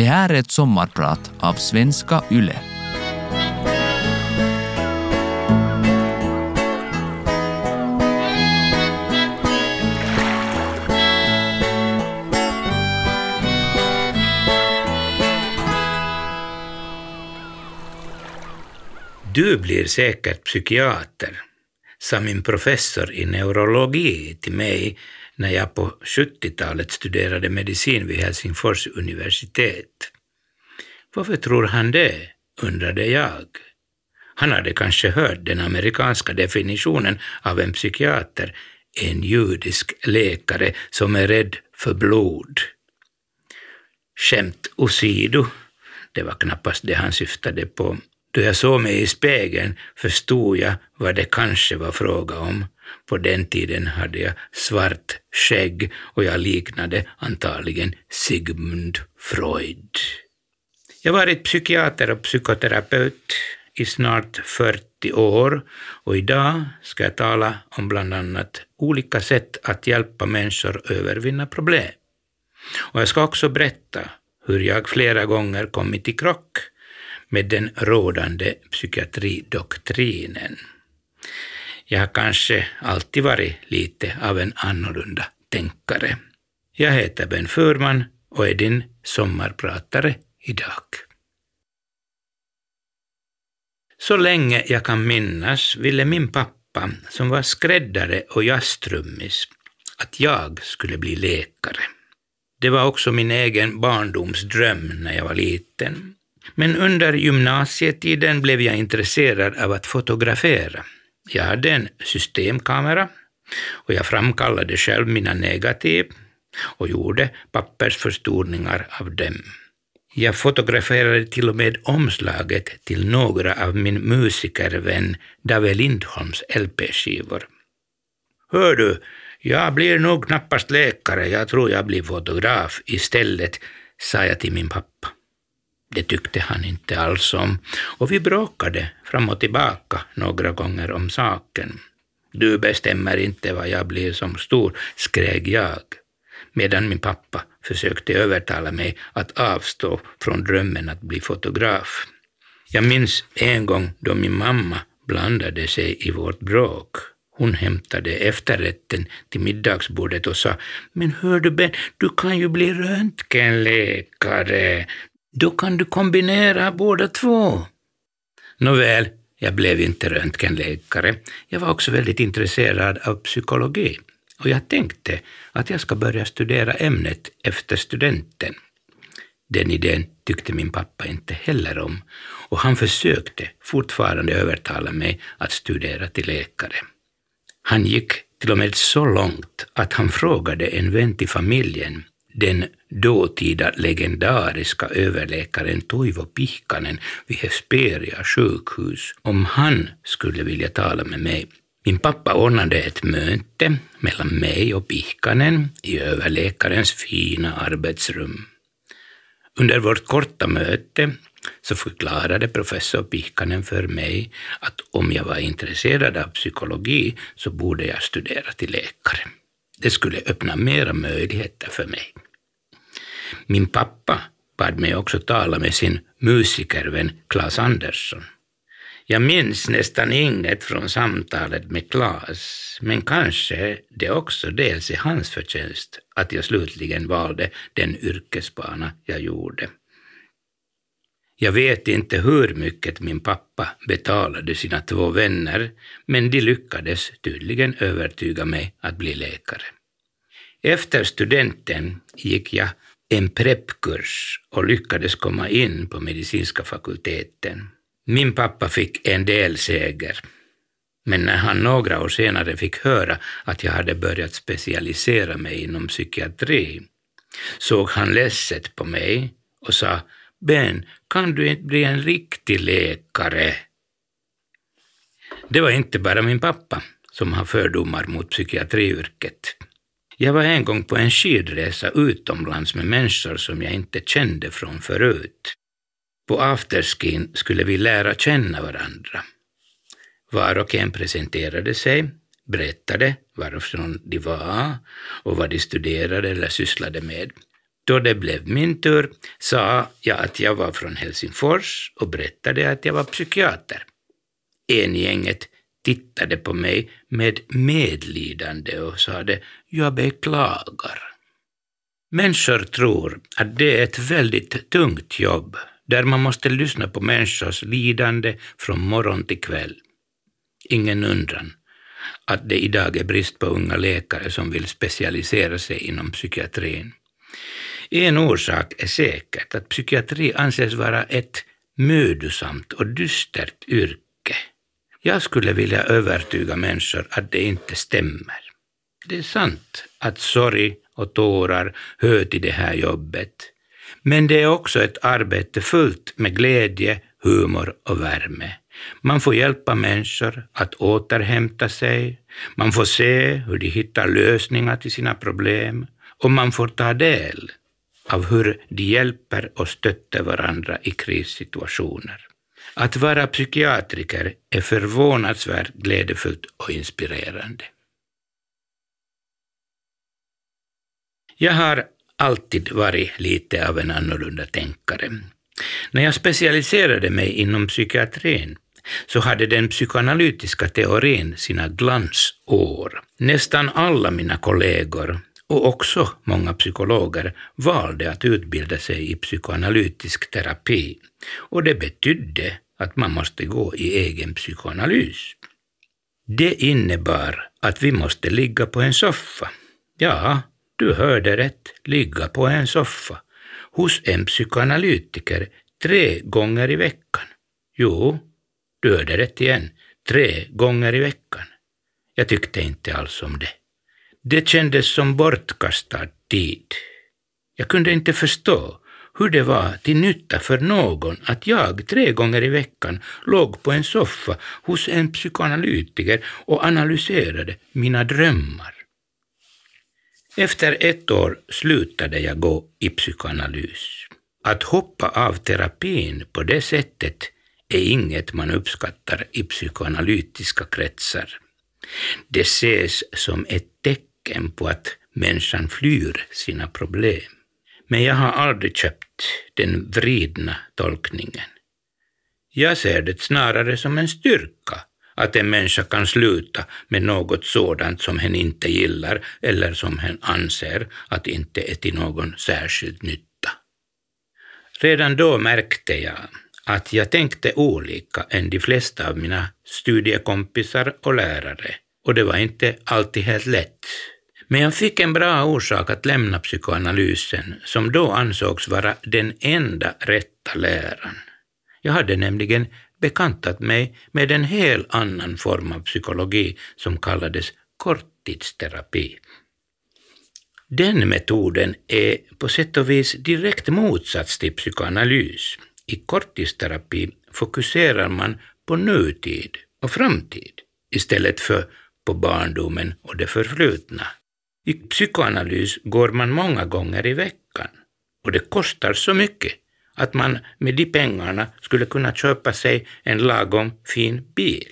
Det här är ett sommarprat av Svenska Yle. Du blir säkert psykiater, sa min professor i neurologi till mig när jag på 70-talet studerade medicin vid Helsingfors universitet. Varför tror han det, undrade jag. Han hade kanske hört den amerikanska definitionen av en psykiater, en judisk läkare som är rädd för blod. Skämt åsido, det var knappast det han syftade på. Då jag såg mig i spegeln förstod jag vad det kanske var fråga om. På den tiden hade jag svart skägg och jag liknade antagligen Sigmund Freud. Jag har varit psykiater och psykoterapeut i snart 40 år och idag ska jag tala om bland annat olika sätt att hjälpa människor övervinna problem. Och jag ska också berätta hur jag flera gånger kommit i krock med den rådande psykiatridoktrinen. Jag har kanske alltid varit lite av en annorlunda tänkare. Jag heter Ben Furman och är din sommarpratare idag. Så länge jag kan minnas ville min pappa, som var skräddare och jazztrummis, att jag skulle bli läkare. Det var också min egen barndomsdröm när jag var liten. Men under gymnasietiden blev jag intresserad av att fotografera. Jag hade en systemkamera och jag framkallade själv mina negativ och gjorde pappersförstoringar av dem. Jag fotograferade till och med omslaget till några av min musikervän Dave Lindholms LP-skivor. Hör du, jag blir nog knappast läkare, jag tror jag blir fotograf istället, sa jag till min pappa. Det tyckte han inte alls om och vi bråkade fram och tillbaka några gånger om saken. Du bestämmer inte vad jag blir som stor, skrek jag, medan min pappa försökte övertala mig att avstå från drömmen att bli fotograf. Jag minns en gång då min mamma blandade sig i vårt bråk. Hon hämtade efterrätten till middagsbordet och sa, men hör du Ben, du kan ju bli röntgenläkare. Då kan du kombinera båda två. Nåväl, jag blev inte röntgenläkare. Jag var också väldigt intresserad av psykologi och jag tänkte att jag ska börja studera ämnet efter studenten. Den idén tyckte min pappa inte heller om och han försökte fortfarande övertala mig att studera till läkare. Han gick till och med så långt att han frågade en vän till familjen den dåtida legendariska överläkaren Toivo Pihkanen vid Hesperia sjukhus om han skulle vilja tala med mig. Min pappa ordnade ett möte mellan mig och Pihkanen i överläkarens fina arbetsrum. Under vårt korta möte så förklarade professor Pihkanen för mig att om jag var intresserad av psykologi så borde jag studera till läkare. Det skulle öppna mera möjligheter för mig. Min pappa bad mig också tala med sin musikervän Claes Andersson. Jag minns nästan inget från samtalet med Claes, men kanske det också dels är hans förtjänst att jag slutligen valde den yrkesbana jag gjorde. Jag vet inte hur mycket min pappa betalade sina två vänner, men de lyckades tydligen övertyga mig att bli läkare. Efter studenten gick jag en preppkurs och lyckades komma in på medicinska fakulteten. Min pappa fick en del seger, men när han några år senare fick höra att jag hade börjat specialisera mig inom psykiatri såg han ledset på mig och sa Ben, kan du inte bli en riktig läkare? Det var inte bara min pappa som har fördomar mot psykiatriyrket. Jag var en gång på en skidresa utomlands med människor som jag inte kände från förut. På afterskin skulle vi lära känna varandra. Var och en presenterade sig, berättade varifrån de var och vad de studerade eller sysslade med. Då det blev min tur sa jag att jag var från Helsingfors och berättade att jag var psykiater. En i gänget tittade på mig med medlidande och sade ”jag beklagar”. Människor tror att det är ett väldigt tungt jobb där man måste lyssna på människors lidande från morgon till kväll. Ingen undran att det idag är brist på unga läkare som vill specialisera sig inom psykiatrin. En orsak är säkert att psykiatri anses vara ett mödosamt och dystert yrke. Jag skulle vilja övertyga människor att det inte stämmer. Det är sant att sorg och tårar hör till det här jobbet, men det är också ett arbete fullt med glädje, humor och värme. Man får hjälpa människor att återhämta sig, man får se hur de hittar lösningar till sina problem och man får ta del av hur de hjälper och stöttar varandra i krissituationer. Att vara psykiatriker är förvånansvärt glädjefullt och inspirerande. Jag har alltid varit lite av en annorlunda tänkare. När jag specialiserade mig inom psykiatrin så hade den psykoanalytiska teorin sina glansår. Nästan alla mina kollegor och också många psykologer valde att utbilda sig i psykoanalytisk terapi och det betydde att man måste gå i egen psykoanalys. Det innebar att vi måste ligga på en soffa. Ja, du hörde rätt, ligga på en soffa hos en psykoanalytiker tre gånger i veckan. Jo, du hörde rätt igen, tre gånger i veckan. Jag tyckte inte alls om det. Det kändes som bortkastad tid. Jag kunde inte förstå hur det var till nytta för någon att jag tre gånger i veckan låg på en soffa hos en psykoanalytiker och analyserade mina drömmar. Efter ett år slutade jag gå i psykoanalys. Att hoppa av terapin på det sättet är inget man uppskattar i psykoanalytiska kretsar. Det ses som ett tecken på att människan flyr sina problem. Men jag har aldrig köpt den vridna tolkningen. Jag ser det snarare som en styrka att en människa kan sluta med något sådant som hen inte gillar eller som hen anser att inte är till någon särskild nytta. Redan då märkte jag att jag tänkte olika än de flesta av mina studiekompisar och lärare, och det var inte alltid helt lätt. Men jag fick en bra orsak att lämna psykoanalysen, som då ansågs vara den enda rätta läran. Jag hade nämligen bekantat mig med en helt annan form av psykologi som kallades korttidsterapi. Den metoden är på sätt och vis direkt motsats till psykoanalys. I korttidsterapi fokuserar man på nutid och framtid istället för på barndomen och det förflutna. I psykoanalys går man många gånger i veckan och det kostar så mycket att man med de pengarna skulle kunna köpa sig en lagom fin bil.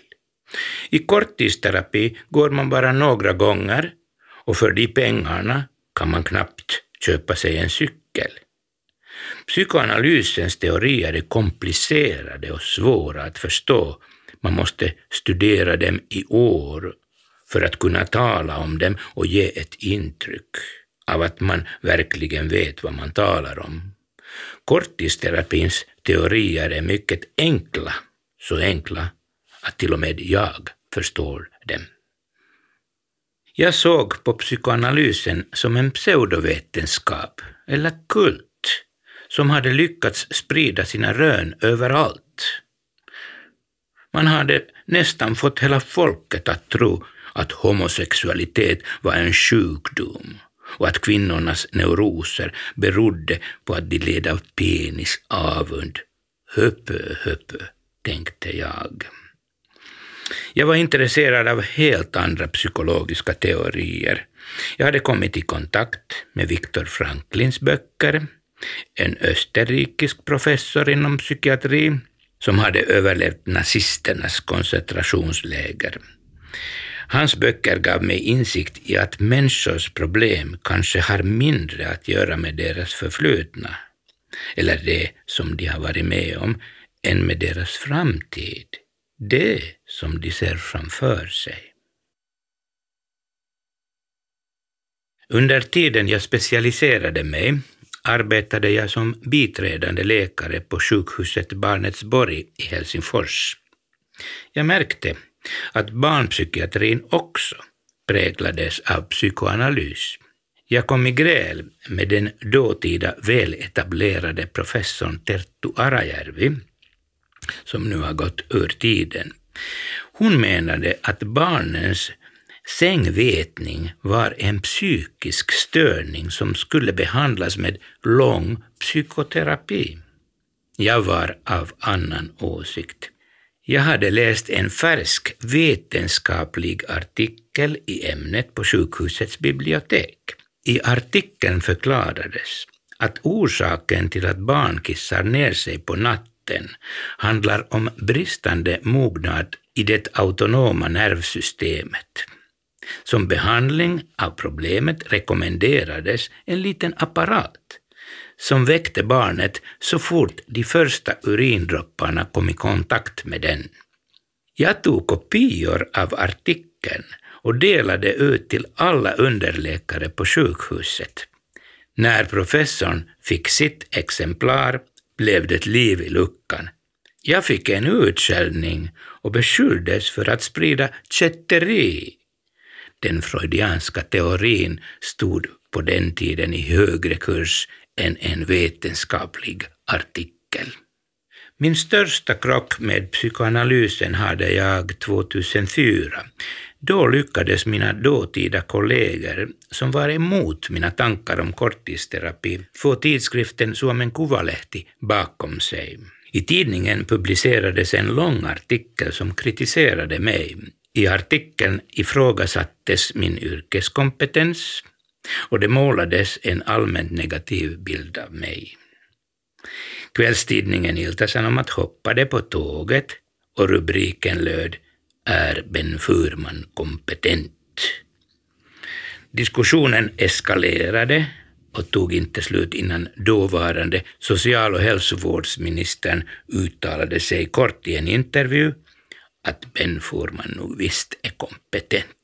I korttidsterapi går man bara några gånger och för de pengarna kan man knappt köpa sig en cykel. Psykoanalysens teorier är komplicerade och svåra att förstå. Man måste studera dem i år för att kunna tala om dem och ge ett intryck av att man verkligen vet vad man talar om. Korttidsterapins teorier är mycket enkla, så enkla att till och med jag förstår dem. Jag såg på psykoanalysen som en pseudovetenskap, eller kult, som hade lyckats sprida sina rön överallt. Man hade nästan fått hela folket att tro att homosexualitet var en sjukdom och att kvinnornas neuroser berodde på att de led av penisavund. Höpö, höpö, tänkte jag. Jag var intresserad av helt andra psykologiska teorier. Jag hade kommit i kontakt med Viktor Franklins böcker, en österrikisk professor inom psykiatri som hade överlevt nazisternas koncentrationsläger. Hans böcker gav mig insikt i att människors problem kanske har mindre att göra med deras förflutna, eller det som de har varit med om, än med deras framtid, det som de ser framför sig. Under tiden jag specialiserade mig arbetade jag som biträdande läkare på sjukhuset Barnetsborg i Helsingfors. Jag märkte att barnpsykiatrin också präglades av psykoanalys. Jag kom i gräl med den dåtida väletablerade professorn Terttu Arajärvi, som nu har gått ur tiden. Hon menade att barnens sängvetning var en psykisk störning som skulle behandlas med lång psykoterapi. Jag var av annan åsikt. Jag hade läst en färsk vetenskaplig artikel i ämnet på sjukhusets bibliotek. I artikeln förklarades att orsaken till att barn kissar ner sig på natten handlar om bristande mognad i det autonoma nervsystemet. Som behandling av problemet rekommenderades en liten apparat som väckte barnet så fort de första urindropparna kom i kontakt med den. Jag tog kopior av artikeln och delade ut till alla underläkare på sjukhuset. När professorn fick sitt exemplar blev det liv i luckan. Jag fick en utskällning och beskylldes för att sprida kätteri. Den freudianska teorin stod på den tiden i högre kurs än en vetenskaplig artikel. Min största krock med psykoanalysen hade jag 2004. Då lyckades mina dåtida kollegor, som var emot mina tankar om korttidsterapi, få tidskriften Suomen Kuvalehti bakom sig. I tidningen publicerades en lång artikel som kritiserade mig. I artikeln ifrågasattes min yrkeskompetens, och det målades en allmänt negativ bild av mig. Kvällstidningen Ilta-Sanomat hoppade på tåget och rubriken löd ”Är Ben Furman kompetent?” Diskussionen eskalerade och tog inte slut innan dåvarande social och hälsovårdsministern uttalade sig kort i en intervju att Ben Furman nog visst är kompetent.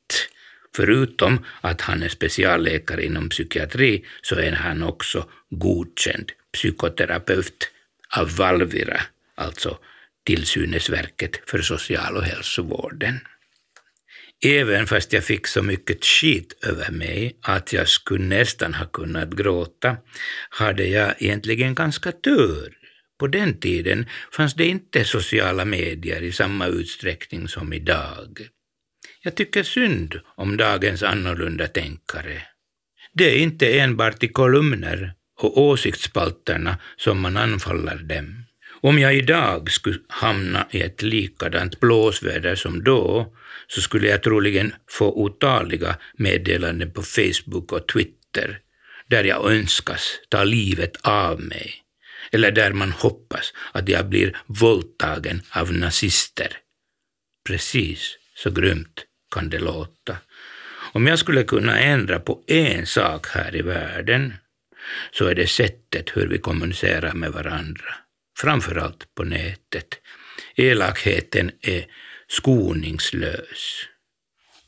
Förutom att han är specialläkare inom psykiatri så är han också godkänd psykoterapeut av Valvira, alltså Tillsynesverket för social och hälsovården. Även fast jag fick så mycket skit över mig att jag skulle nästan ha kunnat gråta, hade jag egentligen ganska tur. På den tiden fanns det inte sociala medier i samma utsträckning som idag. Jag tycker synd om dagens annorlunda tänkare. Det är inte enbart i kolumner och åsiktsspalterna som man anfaller dem. Om jag idag skulle hamna i ett likadant blåsväder som då, så skulle jag troligen få otaliga meddelanden på Facebook och Twitter, där jag önskas ta livet av mig, eller där man hoppas att jag blir våldtagen av nazister. Precis så grymt kan det låta. Om jag skulle kunna ändra på en sak här i världen så är det sättet hur vi kommunicerar med varandra, framförallt på nätet. Elakheten är skoningslös.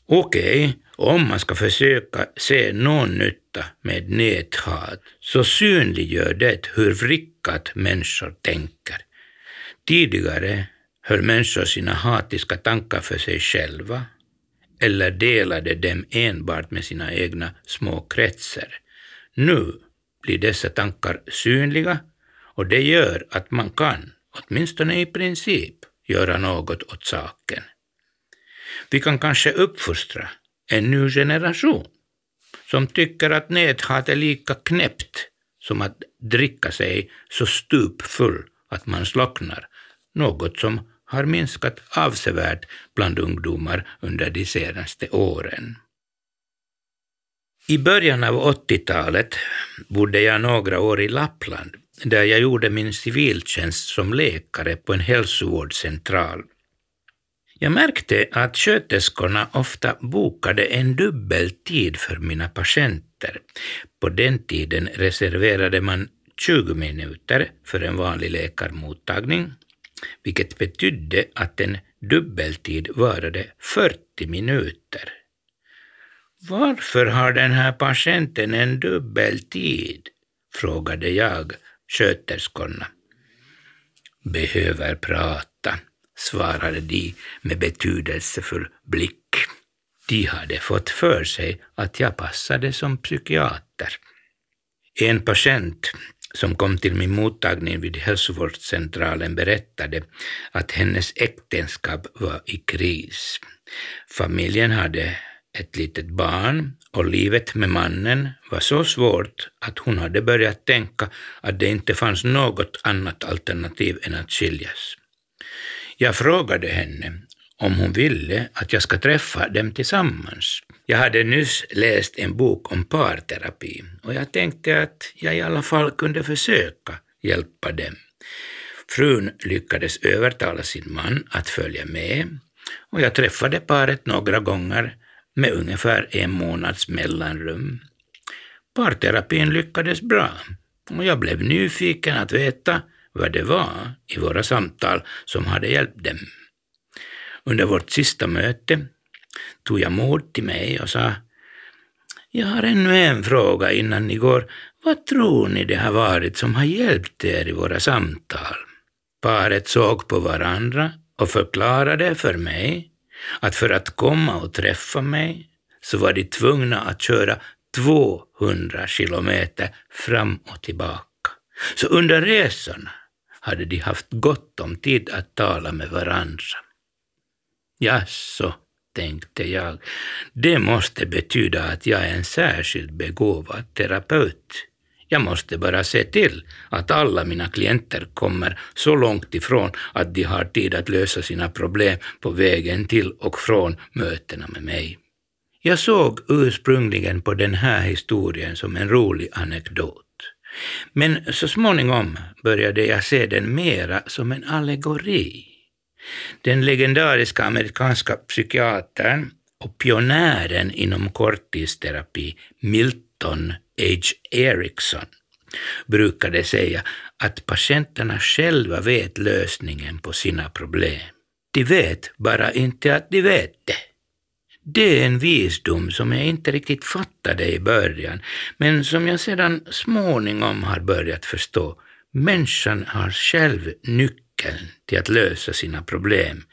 Okej, okay, om man ska försöka se någon nytta med näthat så synliggör det hur vrickat människor tänker. Tidigare höll människor sina hatiska tankar för sig själva eller delade dem enbart med sina egna små kretsar. Nu blir dessa tankar synliga och det gör att man kan, åtminstone i princip, göra något åt saken. Vi kan kanske uppfostra en ny generation som tycker att näthat är lika knäppt som att dricka sig så stupfull att man slocknar, något som har minskat avsevärt bland ungdomar under de senaste åren. I början av 80-talet bodde jag några år i Lappland där jag gjorde min civiltjänst som läkare på en hälsovårdscentral. Jag märkte att sköterskorna ofta bokade en dubbel tid för mina patienter. På den tiden reserverade man 20 minuter för en vanlig läkarmottagning, vilket betydde att en dubbeltid varade 40 minuter. Varför har den här patienten en dubbeltid? frågade jag sköterskorna. Behöver prata, svarade de med betydelsefull blick. De hade fått för sig att jag passade som psykiater. En patient som kom till min mottagning vid hälsovårdscentralen berättade att hennes äktenskap var i kris. Familjen hade ett litet barn och livet med mannen var så svårt att hon hade börjat tänka att det inte fanns något annat alternativ än att skiljas. Jag frågade henne om hon ville att jag ska träffa dem tillsammans. Jag hade nyss läst en bok om parterapi och jag tänkte att jag i alla fall kunde försöka hjälpa dem. Frun lyckades övertala sin man att följa med och jag träffade paret några gånger med ungefär en månads mellanrum. Parterapin lyckades bra och jag blev nyfiken att veta vad det var i våra samtal som hade hjälpt dem. Under vårt sista möte tog jag mod till mig och sa jag har ännu en fråga innan ni går. Vad tror ni det har varit som har hjälpt er i våra samtal? Paret såg på varandra och förklarade för mig att för att komma och träffa mig så var de tvungna att köra 200 kilometer fram och tillbaka. Så under resorna hade de haft gott om tid att tala med varandra. Jaså, tänkte jag, det måste betyda att jag är en särskilt begåvad terapeut. Jag måste bara se till att alla mina klienter kommer så långt ifrån att de har tid att lösa sina problem på vägen till och från mötena med mig. Jag såg ursprungligen på den här historien som en rolig anekdot. Men så småningom började jag se den mera som en allegori. Den legendariska amerikanska psykiatern och pionjären inom korttidsterapi, Milton H. Erickson, brukade säga att patienterna själva vet lösningen på sina problem. De vet bara inte att de vet det. Det är en visdom som jag inte riktigt fattade i början, men som jag sedan småningom har börjat förstå. Människan har själv nyckeln till att lösa sina problem.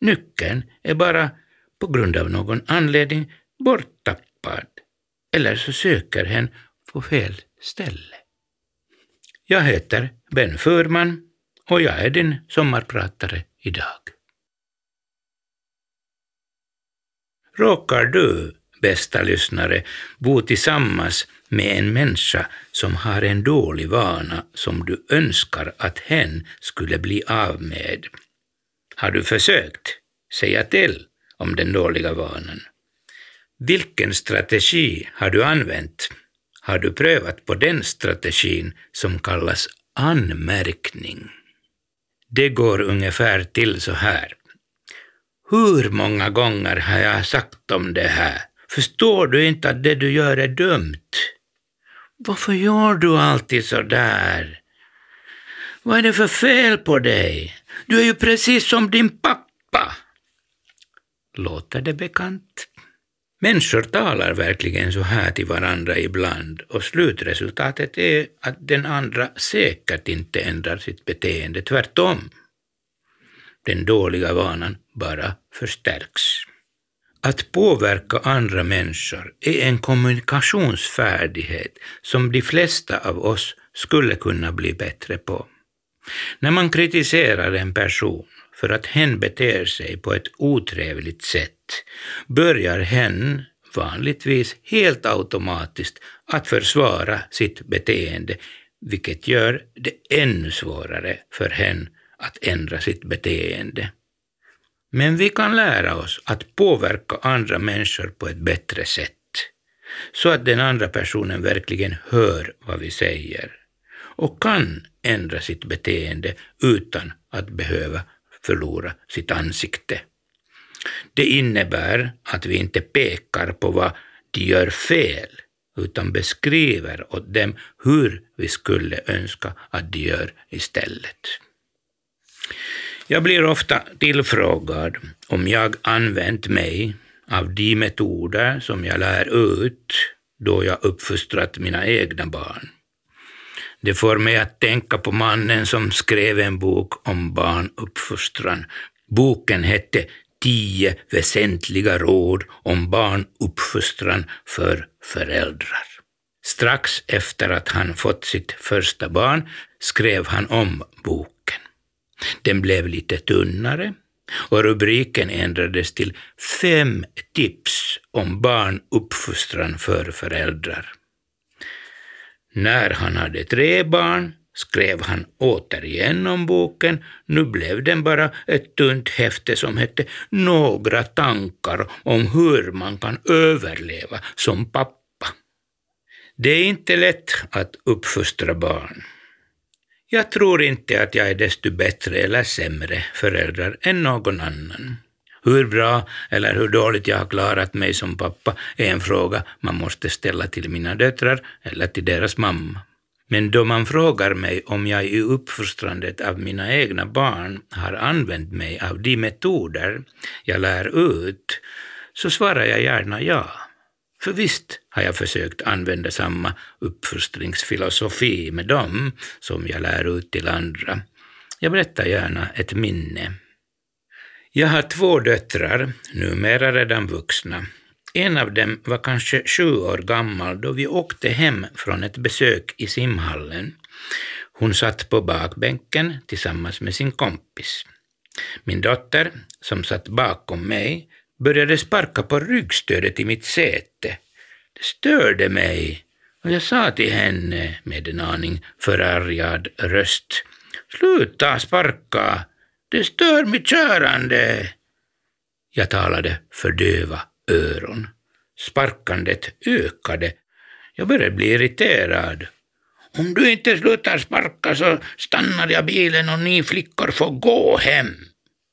Nyckeln är bara på grund av någon anledning borttappad. Eller så söker hen på fel ställe. Jag heter Ben Furman och jag är din sommarpratare idag. Råkar du, bästa lyssnare, bo tillsammans med en människa som har en dålig vana som du önskar att hen skulle bli av med? Har du försökt säga till om den dåliga vanan? Vilken strategi har du använt? Har du prövat på den strategin som kallas anmärkning? Det går ungefär till så här. Hur många gånger har jag sagt om det här? Förstår du inte att det du gör är dumt? Varför gör du alltid så där? Vad är det för fel på dig? Du är ju precis som din pappa. Låter det bekant? Människor talar verkligen så här till varandra ibland och slutresultatet är att den andra säkert inte ändrar sitt beteende, tvärtom. Den dåliga vanan bara förstärks. Att påverka andra människor är en kommunikationsfärdighet som de flesta av oss skulle kunna bli bättre på. När man kritiserar en person för att hen beter sig på ett otrevligt sätt börjar hen vanligtvis helt automatiskt att försvara sitt beteende, vilket gör det ännu svårare för hen att ändra sitt beteende. Men vi kan lära oss att påverka andra människor på ett bättre sätt, så att den andra personen verkligen hör vad vi säger och kan ändra sitt beteende utan att behöva förlora sitt ansikte. Det innebär att vi inte pekar på vad de gör fel, utan beskriver åt dem hur vi skulle önska att de gör istället. Jag blir ofta tillfrågad om jag använt mig av de metoder som jag lär ut då jag uppfostrat mina egna barn. Det får mig att tänka på mannen som skrev en bok om barnuppfostran. Boken hette Tio väsentliga råd om barnuppfostran för föräldrar. Strax efter att han fått sitt första barn skrev han om boken. Den blev lite tunnare och rubriken ändrades till Fem tips om barnuppfostran för föräldrar. När han hade tre barn skrev han återigen om boken. Nu blev den bara ett tunt häfte som hette Några tankar om hur man kan överleva som pappa. Det är inte lätt att uppfostra barn. Jag tror inte att jag är desto bättre eller sämre förälder än någon annan. Hur bra eller hur dåligt jag har klarat mig som pappa är en fråga man måste ställa till mina döttrar eller till deras mamma. Men då man frågar mig om jag i uppfostrandet av mina egna barn har använt mig av de metoder jag lär ut, så svarar jag gärna ja. För visst har jag försökt använda samma uppfostringsfilosofi med dem som jag lär ut till andra. Jag berättar gärna ett minne. Jag har två döttrar, numera redan vuxna. En av dem var kanske sju år gammal då vi åkte hem från ett besök i simhallen. Hon satt på bakbänken tillsammans med sin kompis. Min dotter, som satt bakom mig, började sparka på ryggstödet i mitt säte. Det störde mig och jag sa till henne med en aning förargad röst Sluta sparka, det stör mitt körande. Jag talade för döva öron. Sparkandet ökade. Jag började bli irriterad. Om du inte slutar sparka så stannar jag bilen och ni flickor får gå hem.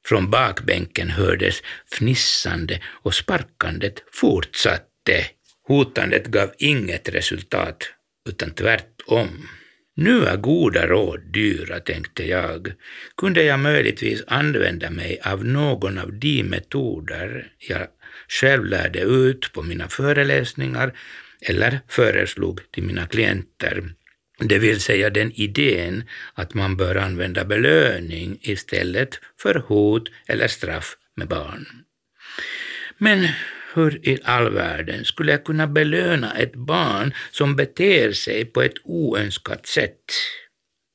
Från bakbänken hördes fnissande och sparkandet fortsatte. Hotandet gav inget resultat, utan tvärtom. Nu är goda råd dyra, tänkte jag. Kunde jag möjligtvis använda mig av någon av de metoder jag själv lärde ut på mina föreläsningar eller föreslog till mina klienter. Det vill säga den idén att man bör använda belöning istället för hot eller straff med barn. Men hur i all världen skulle jag kunna belöna ett barn som beter sig på ett oönskat sätt?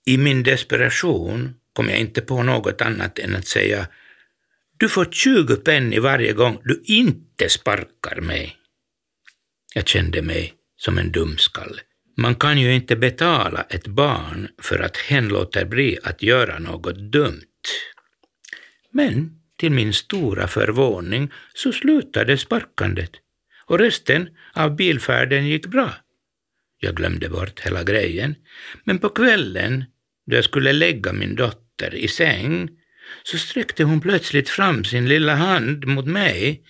I min desperation kom jag inte på något annat än att säga du får 20 penny varje gång du inte sparkar mig. Jag kände mig som en dumskalle. Man kan ju inte betala ett barn för att hen låter bli att göra något dumt. Men till min stora förvåning så slutade sparkandet och resten av bilfärden gick bra. Jag glömde bort hela grejen, men på kvällen då jag skulle lägga min dotter i säng så sträckte hon plötsligt fram sin lilla hand mot mig.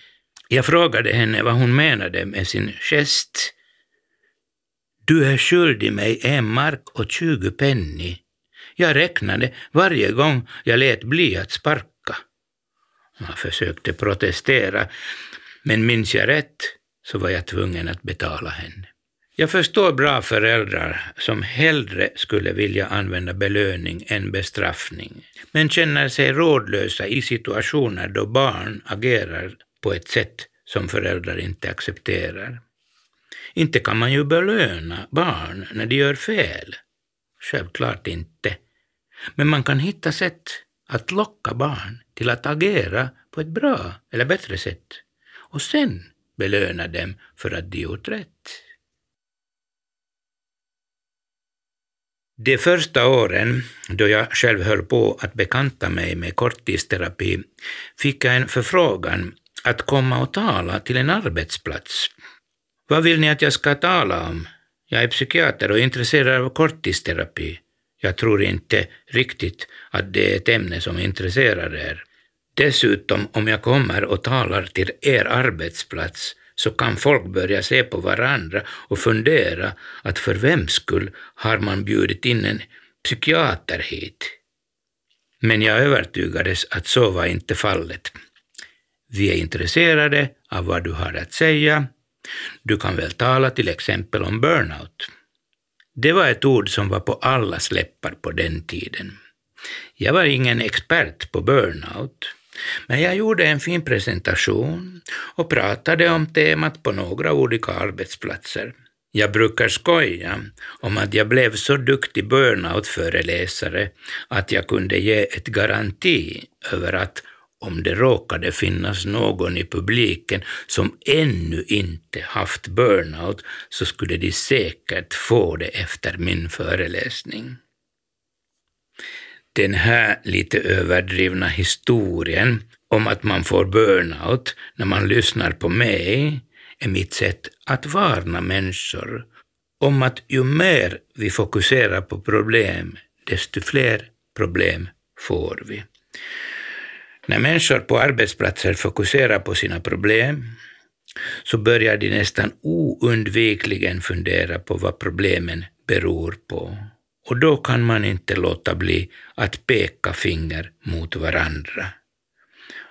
Jag frågade henne vad hon menade med sin gest. Du är skyldig mig en mark och 20 penny. Jag räknade varje gång jag lät bli att sparka. Jag försökte protestera, men minns jag rätt så var jag tvungen att betala henne. Jag förstår bra föräldrar som hellre skulle vilja använda belöning än bestraffning, men känner sig rådlösa i situationer då barn agerar på ett sätt som föräldrar inte accepterar. Inte kan man ju belöna barn när de gör fel. Självklart inte. Men man kan hitta sätt att locka barn till att agera på ett bra eller bättre sätt och sen belöna dem för att de gjort rätt. De första åren, då jag själv höll på att bekanta mig med korttidsterapi, fick jag en förfrågan att komma och tala till en arbetsplats. Vad vill ni att jag ska tala om? Jag är psykiater och intresserad av korttidsterapi. Jag tror inte riktigt att det är ett ämne som intresserar er. Dessutom, om jag kommer och talar till er arbetsplats så kan folk börja se på varandra och fundera att för vems skull har man bjudit in en psykiater hit? Men jag övertygades att så var inte fallet. Vi är intresserade av vad du har att säga. Du kan väl tala till exempel om burnout. Det var ett ord som var på allas läppar på den tiden. Jag var ingen expert på burnout, men jag gjorde en fin presentation och pratade om temat på några olika arbetsplatser. Jag brukar skoja om att jag blev så duktig burnout-föreläsare att jag kunde ge ett garanti över att om det råkade finnas någon i publiken som ännu inte haft burnout så skulle de säkert få det efter min föreläsning. Den här lite överdrivna historien om att man får burnout när man lyssnar på mig är mitt sätt att varna människor om att ju mer vi fokuserar på problem, desto fler problem får vi. När människor på arbetsplatser fokuserar på sina problem så börjar de nästan oundvikligen fundera på vad problemen beror på. Och då kan man inte låta bli att peka finger mot varandra.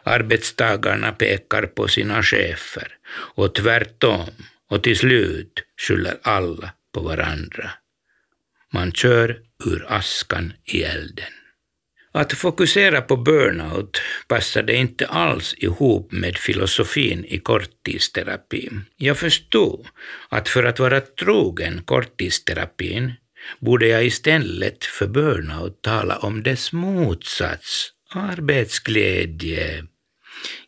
Arbetstagarna pekar på sina chefer och tvärtom och till slut skyller alla på varandra. Man kör ur askan i elden. Att fokusera på burnout passade inte alls ihop med filosofin i korttidsterapi. Jag förstod att för att vara trogen korttidsterapin borde jag istället för burnout tala om dess motsats, arbetsglädje.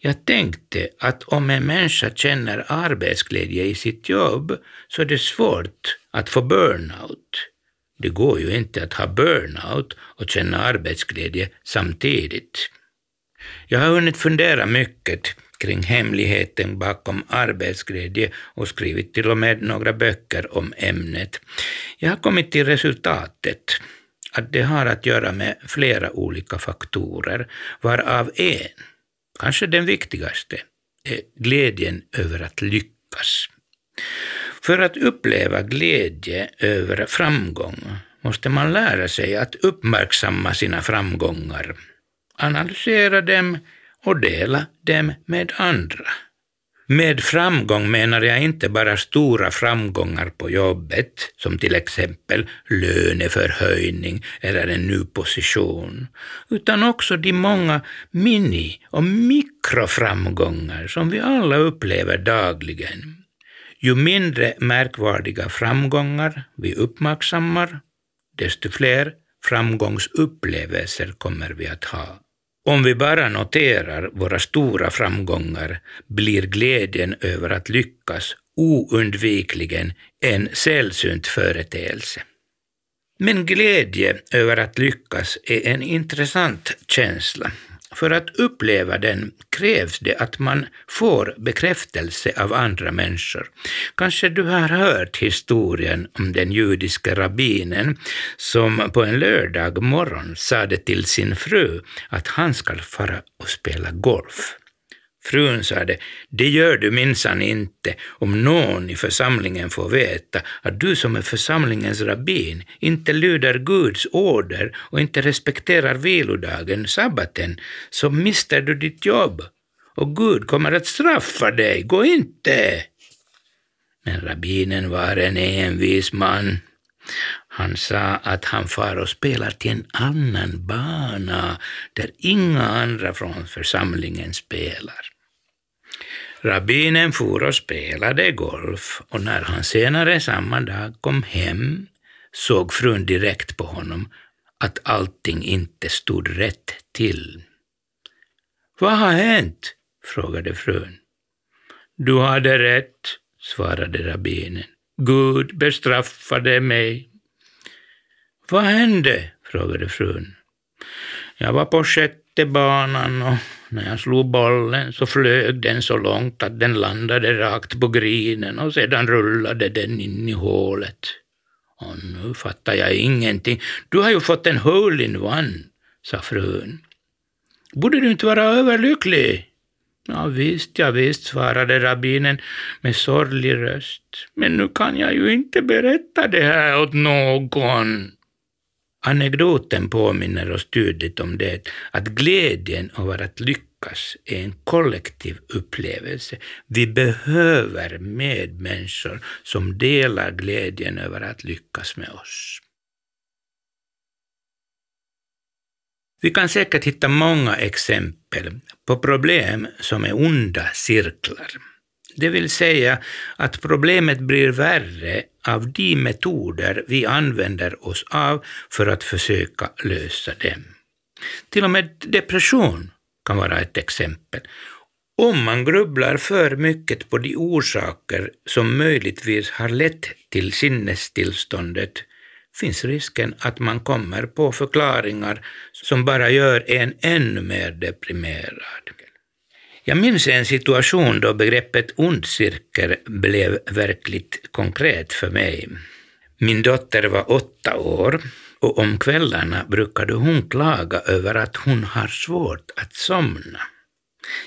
Jag tänkte att om en människa känner arbetsglädje i sitt jobb så är det svårt att få burnout. Det går ju inte att ha burnout och känna arbetsglädje samtidigt. Jag har hunnit fundera mycket kring hemligheten bakom arbetsglädje och skrivit till och med några böcker om ämnet. Jag har kommit till resultatet att det har att göra med flera olika faktorer, varav en, kanske den viktigaste, är glädjen över att lyckas. För att uppleva glädje över framgång måste man lära sig att uppmärksamma sina framgångar, analysera dem och dela dem med andra. Med framgång menar jag inte bara stora framgångar på jobbet, som till exempel löneförhöjning eller en ny position, utan också de många mini och mikroframgångar som vi alla upplever dagligen. Ju mindre märkvärdiga framgångar vi uppmärksammar, desto fler framgångsupplevelser kommer vi att ha. Om vi bara noterar våra stora framgångar blir glädjen över att lyckas oundvikligen en sällsynt företeelse. Men glädje över att lyckas är en intressant känsla för att uppleva den krävs det att man får bekräftelse av andra människor. Kanske du har hört historien om den judiska rabbinen som på en lördag morgon sade till sin fru att han ska fara och spela golf. Frun sade, det gör du minsann inte om någon i församlingen får veta att du som är församlingens rabbin inte lyder Guds order och inte respekterar vilodagen, sabbaten, så mister du ditt jobb och Gud kommer att straffa dig, gå inte! Men rabbinen var en envis man. Han sa att han far och spelar till en annan bana där inga andra från församlingen spelar. Rabbinen for och spelade golf och när han senare samma dag kom hem såg frun direkt på honom att allting inte stod rätt till. Vad har hänt? frågade frun. Du hade rätt, svarade rabbinen. Gud bestraffade mig. Vad hände? frågade frun. Jag var på sjätte banan och när jag slog bollen så flög den så långt att den landade rakt på grinen och sedan rullade den in i hålet. Och nu fattar jag ingenting. Du har ju fått en hole in one, sa frun. Borde du inte vara överlycklig? Ja, visst, ja, visst, svarade rabbinen med sorglig röst. Men nu kan jag ju inte berätta det här åt någon. Anekdoten påminner oss tydligt om det att glädjen över att lyckas är en kollektiv upplevelse. Vi behöver medmänniskor som delar glädjen över att lyckas med oss. Vi kan säkert hitta många exempel på problem som är onda cirklar. Det vill säga att problemet blir värre av de metoder vi använder oss av för att försöka lösa dem. Till och med depression kan vara ett exempel. Om man grubblar för mycket på de orsaker som möjligtvis har lett till sinnestillståndet finns risken att man kommer på förklaringar som bara gör en ännu mer deprimerad. Jag minns en situation då begreppet ond cirkel blev verkligt konkret för mig. Min dotter var åtta år och om kvällarna brukade hon klaga över att hon har svårt att somna.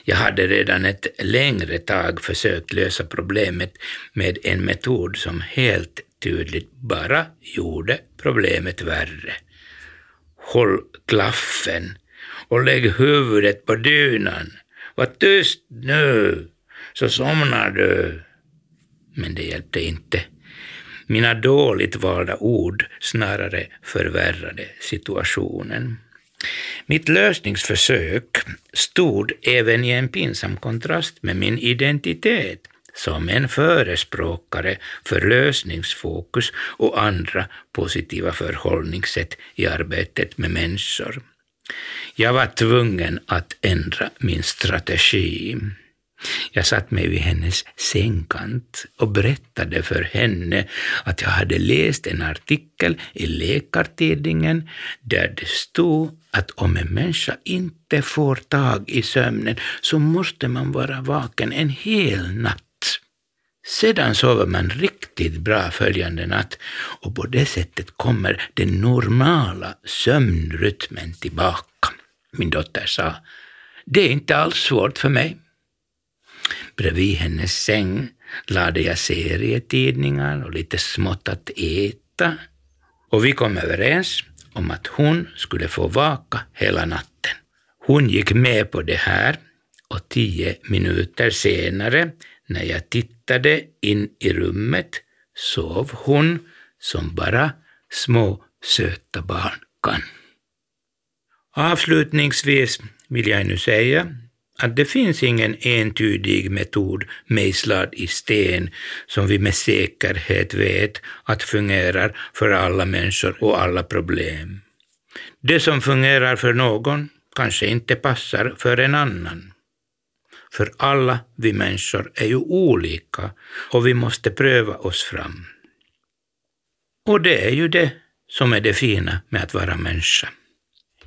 Jag hade redan ett längre tag försökt lösa problemet med en metod som helt tydligt bara gjorde problemet värre. Håll klaffen och lägg huvudet på dynan. Var tyst nu, så somnar du. Men det hjälpte inte. Mina dåligt valda ord snarare förvärrade situationen. Mitt lösningsförsök stod även i en pinsam kontrast med min identitet som en förespråkare för lösningsfokus och andra positiva förhållningssätt i arbetet med människor. Jag var tvungen att ändra min strategi. Jag satt mig vid hennes sängkant och berättade för henne att jag hade läst en artikel i Läkartidningen där det stod att om en människa inte får tag i sömnen så måste man vara vaken en hel natt. Sedan sover man riktigt bra följande natt och på det sättet kommer den normala sömnrytmen tillbaka. Min dotter sa, det är inte alls svårt för mig. Bredvid hennes säng lade jag serietidningar och lite smått att äta och vi kom överens om att hon skulle få vaka hela natten. Hon gick med på det här och tio minuter senare, när jag tittade in i rummet, sov hon som bara små söta barn kan. Avslutningsvis vill jag nu säga att det finns ingen entydig metod mejslad i sten som vi med säkerhet vet att fungerar för alla människor och alla problem. Det som fungerar för någon kanske inte passar för en annan. För alla vi människor är ju olika och vi måste pröva oss fram. Och det är ju det som är det fina med att vara människa.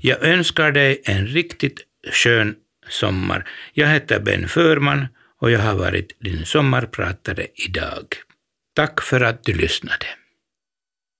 Jag önskar dig en riktigt skön sommar. Jag heter Ben Förman och jag har varit din sommarpratare idag. Tack för att du lyssnade.